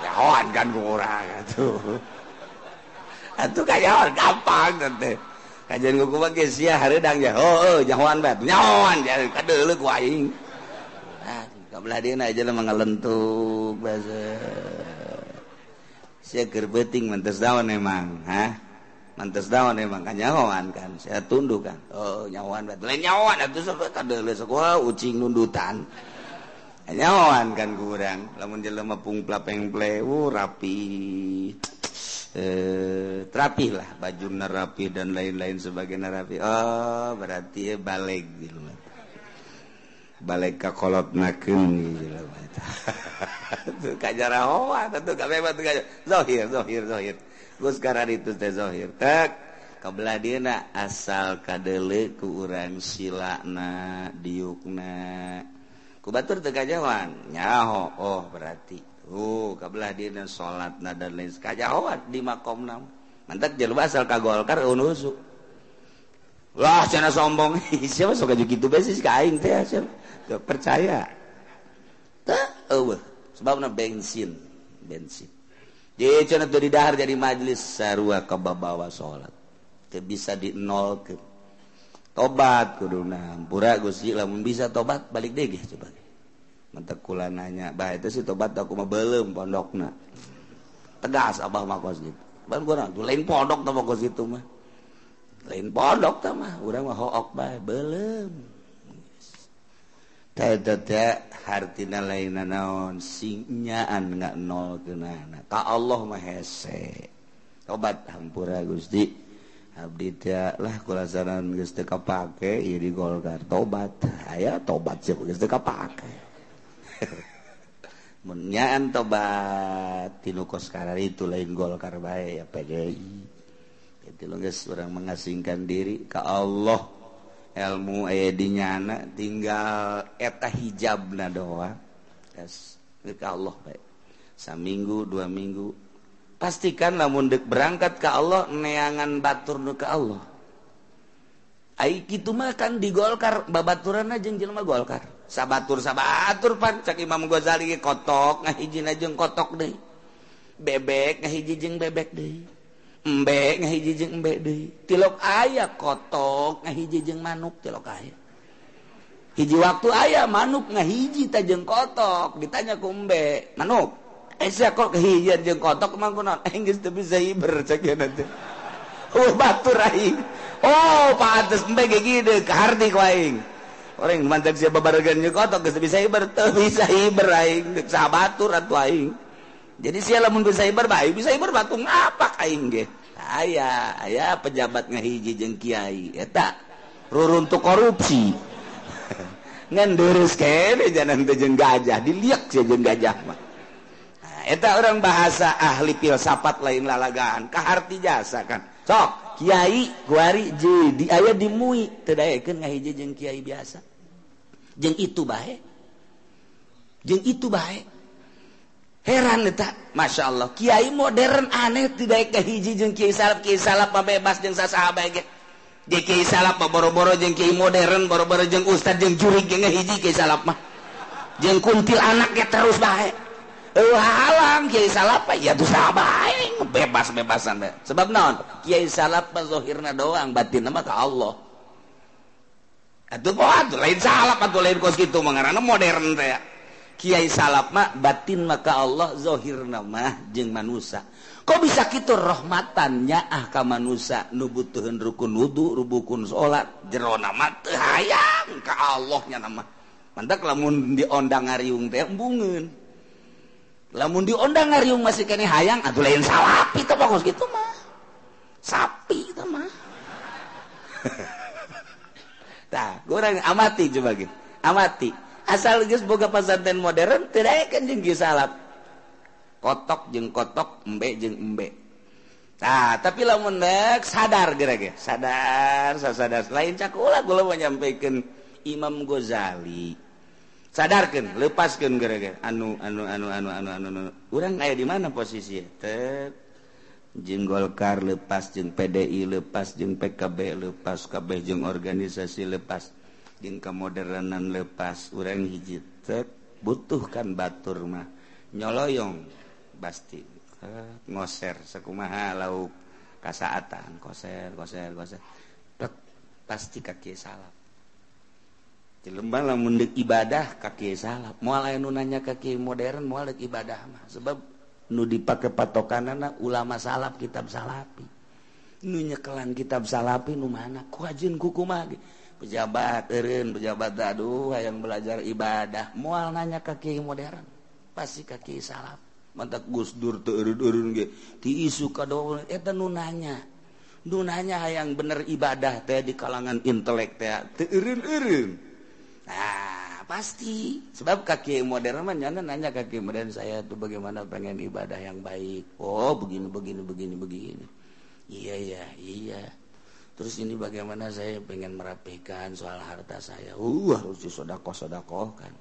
Kajawan kan kurang urang atuh. Atuh kajawan gampang teh. Kajian gue kubah geus sia hareudang ya oh, oh jahoan bae nyawan jadi kadeuleu ku aing. mengelentuk beting mentes daun emang ha mantes daun emang kan nyawan kan saya tunduk kan oh nyawan lain nyawan itu kadele sekolah ucing nundutan nyawan kan kurang lamun jelema pung plapeng uh, rapi eh terapi lah baju rapi dan lain-lain sebagai rapi oh berarti ya balik gitu balik ka kolot naken tak oh, kebelah dina asal kadele kuuran silana diukna. Kubatur tekajawan nyaho oh berarti. Uh kebelah dina salat na dan lain kajawan di makom nama mantap jelma asal kagolkar unusuk oh, Wah cina sombong. Siapa suka gitu? Basis kain teh siapa? Gak percaya. Tak oh sebabnya bensin. Bensin. Jadi cina tuh didahar jadi majlis sarua kebabawa sholat. Ke bisa di nol ke. Tobat kuduna pura gusti lamun bisa tobat balik deh coba. Mentekula nanya bah itu sih tobat aku mah belum pondokna. Tegas abah makos gitu. Baru gue lain pondok tuh makos itu mah. lain bodok mah urang mah hook bae belum tete hartina lain naon sinyaan nggak nol kenana ka Allah mah hese tobat hampura Gusti abdi teh lah kulasaran geus teu kapake ieu di Golkar tobat aya tobat sih geus teu kapake mun nyaan tobat tinu kos itu lain Golkar bae ya PDI orang mengasingkan diri ke Allah. Ilmu ayadinyana tinggal eta hijab na doa. Yes. ke Allah baik. Saminggu dua minggu. Pastikan lamun dek berangkat ke Allah neangan batur nu ke Allah. Ai kitu mah kan di Golkar babaturanna jeung jelema Golkar. Sabatur sabatur pan. Cak Imam Ghazali kotok ngahijina jeung kotok deui. Bebek ngahiji jeung bebek deui. Mbe, deui. Tilok aya kotok ngahiji jeung manuk tilok aya. Hiji waktu aya manuk ngahiji tajjeng kotok. Ditanya ku kumbe manuk Esa kok kehijian jeung kotok emang geus teu tapi zaiber cek nanti. Oh batur aing. Oh pantes mbe ge kieu kaharti ku aing. Orang mantap siapa barengan kotok geus bisa iber teu bisa iber aing. Sabatur atuh aing. Jadi siapa lamun bisa iber baik bisa iber batung ngapa aing ge. aya aya pejabat ngahiji jeung Kyai tak ruruntuk korupsi. Gajah dilihat gajah mah. Nah, orang bahasa ahli filsafat lain lalagaan kaharti jasa kan. Sok kiai kuari jadi aya dimui tedayakeun ngahiji kiai biasa. Jeng itu baik jeng itu baik heran tak Masya Allah Kiai modern aneh tidak ke hiji jeng Kiai Kiai bebas ge. Kiai boro-boro jeng Kiai modern boro-boro jeng Ustad jeng juri jeng hiji Kiai salap mah. Jeng kuntil anaknya terus baik eh halang Kiai salap ya tuh sahabat bebas bebasan be. sebab naon? Kiai salap zohirna doang batin nama ke Allah. Aduh, kok lain salap atuh lain kos gitu mengarana modern teh Kiai salapma batin maka Allah dzohir nama jeung manusia kok bisa gitu rahmatannya? Ah ka manusia nubutuhin rukun wudhu rubukun sholat jero nama hayang ka Allahnya nama. Mantak lamun diondang ngariung teh embungeun. Lamun diondang ngariung masih kene hayang atuh lain salapi teh bagus gitu mah. Sapi teh mah. Tah kurang amati coba gitu amati. asal geus boga pesantren modern tidak salap kotok jeung kotok embe jeung embe. Nah tapi lamun mendek sadar gerak sadar sadar. Lain cakulah gue menyampaikan Imam Ghazali. Sadarkan lepaskan gerak anu anu anu anu anu anu, anu. Urang kayak di mana posisi? Tet. Jeng Golkar lepas jeng PDI lepas jeng PKB lepas KB jeng organisasi lepas. jeung kemoderanan lepas urang hiji butuhkan batur mah. Nyoloyong. Pasti ngoser sekumaha lauk kasaatan. Koser koser koser. Plek, pasti kaki salah Jelema lamun deuk ibadah kaki salah. moal anu nanya kaki modern moal deuk ibadah mah. Sebab nu dipake patokanana ulama salap kitab salapi. Nu nyekelan kitab salapi nu mana? Ku ajin kuku mah pejabat eren pejabat aduh yang belajar ibadah. Mual nanya kaki modern. Pasti kaki salap mantap Gus Dur teu urun-urun ge. Ti isu kadowo eta nu nanya. Nu nanya hayang bener ibadah teh di kalangan intelek teh. Teu eureun-eureun. Nah, pasti. Sebab kaki modern mana nanya kaki modern saya tuh bagaimana pengen ibadah yang baik. Oh, begini begini begini begini. Iya iya iya. terus ini bagaimana saya pengen merapihkan soal harta saya? Uh harus disodakoh sodakoh kan.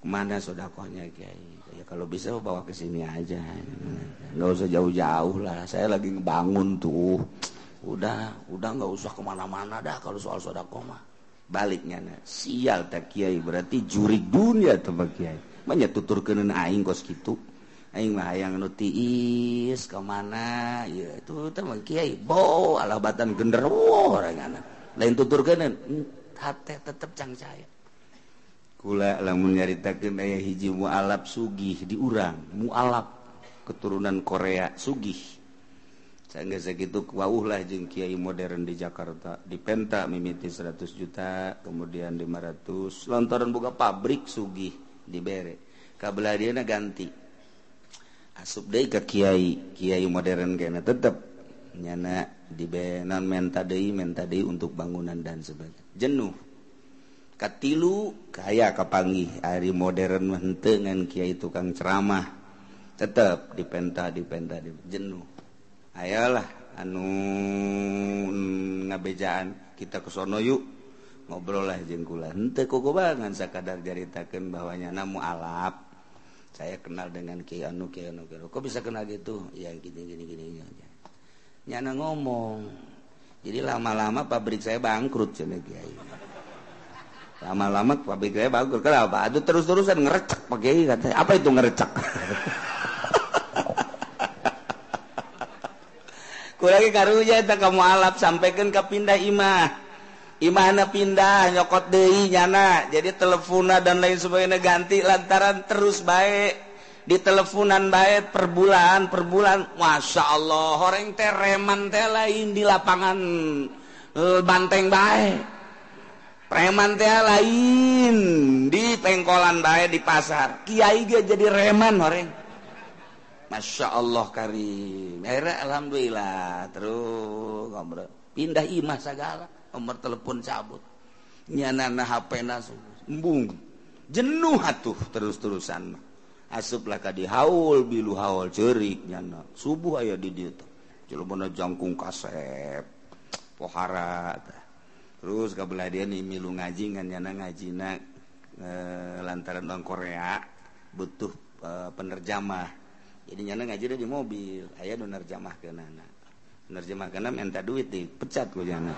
Kemana sodakohnya kiai? Ya kalau bisa bawa ke sini aja. Nggak usah jauh-jauh lah. Saya lagi ngebangun tuh. Udah udah nggak usah kemana-mana dah kalau soal sodakoh mah. Baliknya nah. sial tak kiai? Berarti juri dunia tuh kiai. Banyak tutur kenen aing kos gitu Aing mah yang nutiis ka mana ya itu teman kiai bo alabatan genderuwo orangana lain tuturkeun hate tetep cangcaya kula lamun nyaritakeun aya hiji mualaf sugih di urang mualaf keturunan Korea sugih. Sehingga sakitu wauh lah jeung kiai modern di Jakarta di penta mimiti 100 juta kemudian 500 lontaran buka pabrik sugih dibere kabelah dia ganti. asup deh ke Kiai Kiai modern kayaknya tetap nyana di benan menta deui menta deui untuk bangunan dan sebagainya. Jenuh katilu kaya kapangi hari modern mah henteu ngan kiai tukang ceramah. Tetep dipenta dipenta di jenuh. Ayalah anu ngabejaan kita ke sono yuk. Ngobrol lah jeung kula henteu kokobangan sakadar jaritakeun bahwa nyana mualaf saya kenal dengan Kiai Anu Kiai Anu Kiai Anu kok bisa kenal gitu? Ya gini gini gini, gini aja. Nyana ngomong. Jadi lama-lama pabrik saya bangkrut cina Kiai. Lama-lama pabrik saya bangkrut. Kenapa? Itu terus-terusan ngerecek Pak Kiai kata apa itu ngerecek kurangi karunya tak kamu alap sampaikan ke pindah imah. Imana pindah nyokot Dehi nyana. Jadi telepona dan lain sebagainya ganti lantaran terus baik. Di teleponan baik per bulan per bulan. Masya Allah orang teh reman teh lain di lapangan e, banteng baik. Reman teh lain di pengkolan baik di pasar. Kiai dia jadi reman orang. Masya Allah karim. Akhirnya Alhamdulillah terus ngobrol. Pindah imah segala. nomor telepon cabut. Nyanana HP nasu embung. Jenuh atuh terus-terusan. Asuplah kadi haul bilu haul cerik nyana. Subuh aya di dieu teh. Jelema jangkung kasep. Pohara terus kabelah dia nih milu ngaji ngan nyana ngajina e, eh, lantaran orang Korea butuh e, penerjemah. Jadi nyana ngaji di mobil. Aya nu nerjemah keunana nerjemah keunana minta duit deh pecat ku jana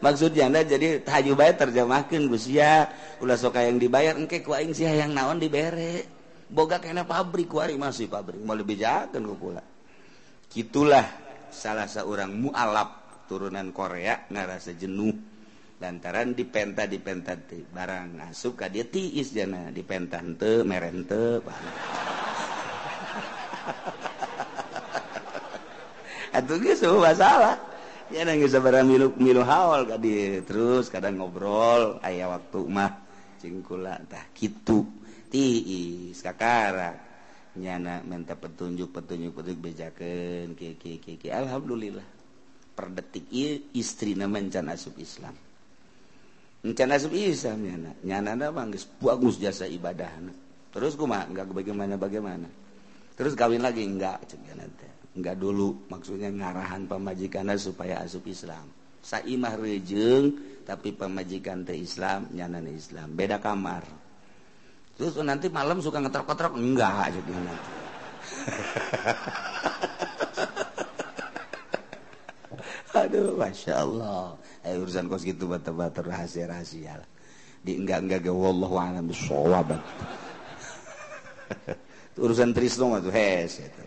maksudnya anda jadi haju bayar terjemahkan Gusia ulah soka yang dibayar engke kuing sih yang naon dibere. Boga kena pabrik kuari masih pabrik. Mau lebih jakan kula gitulah salah seorang mualaf turunan Korea narasa jenuh. Lantaran dipenta dipenta barang asup ka dia tiis jana. Dipenta henteu merente atuh geus masalah. ya geus sabar milu milu haul kadi terus kadang ngobrol ayah waktu mah cingkula tah kitu tiis kakara nyana minta petunjuk petunjuk petunjuk ki ki ki alhamdulillah per detik ieu istri na mencan asup Islam. Mencan asup Islam nyana. Nyana na manggis bagus jasa ibadahna terus kumaha? Enggak bagaimana bagaimana? Terus kawin lagi? Enggak cek nanti nggak dulu maksudnya ngarahan pemajikannya supaya asup Islam. Saimah rejeng tapi pemajikan teh Islam nyanan Islam. Beda kamar. Terus nanti malam suka ngetrok-ngetrok enggak jadi nanti. Aduh masya Allah. Eh, urusan kos gitu bata-bata rahasia rahasia lah. Di enggak enggak ke wallahu a'lam bishawab urusan Trisno tuh? Hes itu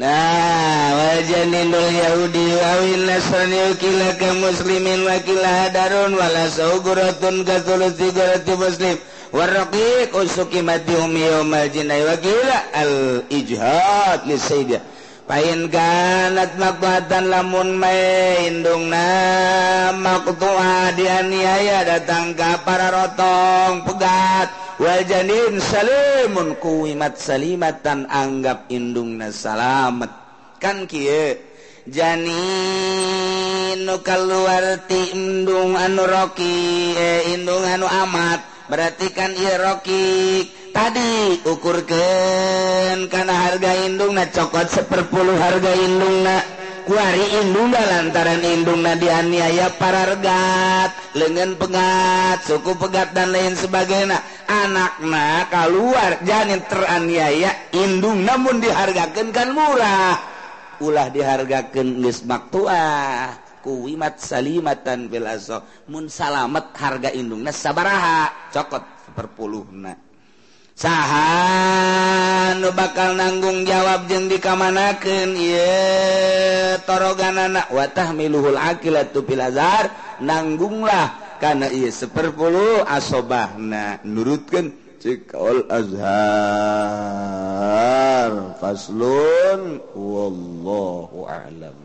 Nah wajanul Yahudi wawin muslimin wakilaun walaun katulti muslim. Warraqiq usuki mati umi yaumal jinai wakila al ijhad li sayyidah Pain kanat makbatan lamun maindung na maktua dianiaya datang ke para rotong pegat. wajanin Salimun kuwimat salimatan anggap indungna salamet. Kan kie janin nu kaluarti indung anu roki eh, indung anu amat. Berarti kan ieu roki tadi ukurkeun kana harga indungna cokot seperpuluh harga indungna. kuari indung lantaran indung nadianiaya parargat lengan pegat suku pegat dan lain sebagainya. Anakna keluar janin teraniaya indung namun dihargakan kan murah. Ulah dihargakan geus maktua kuwimat salimatan bilaso mun salamet harga indungna sabaraha cokot perpuluhna saha nu bakal nanggung jawab jeung dikamanakeun ieu toroganana wa tahmiluhul aqilatu fil azhar nanggunglah kana ieu seperpuluh asobahna nurutkeun cikal azhar. Faslun wallahu a'lam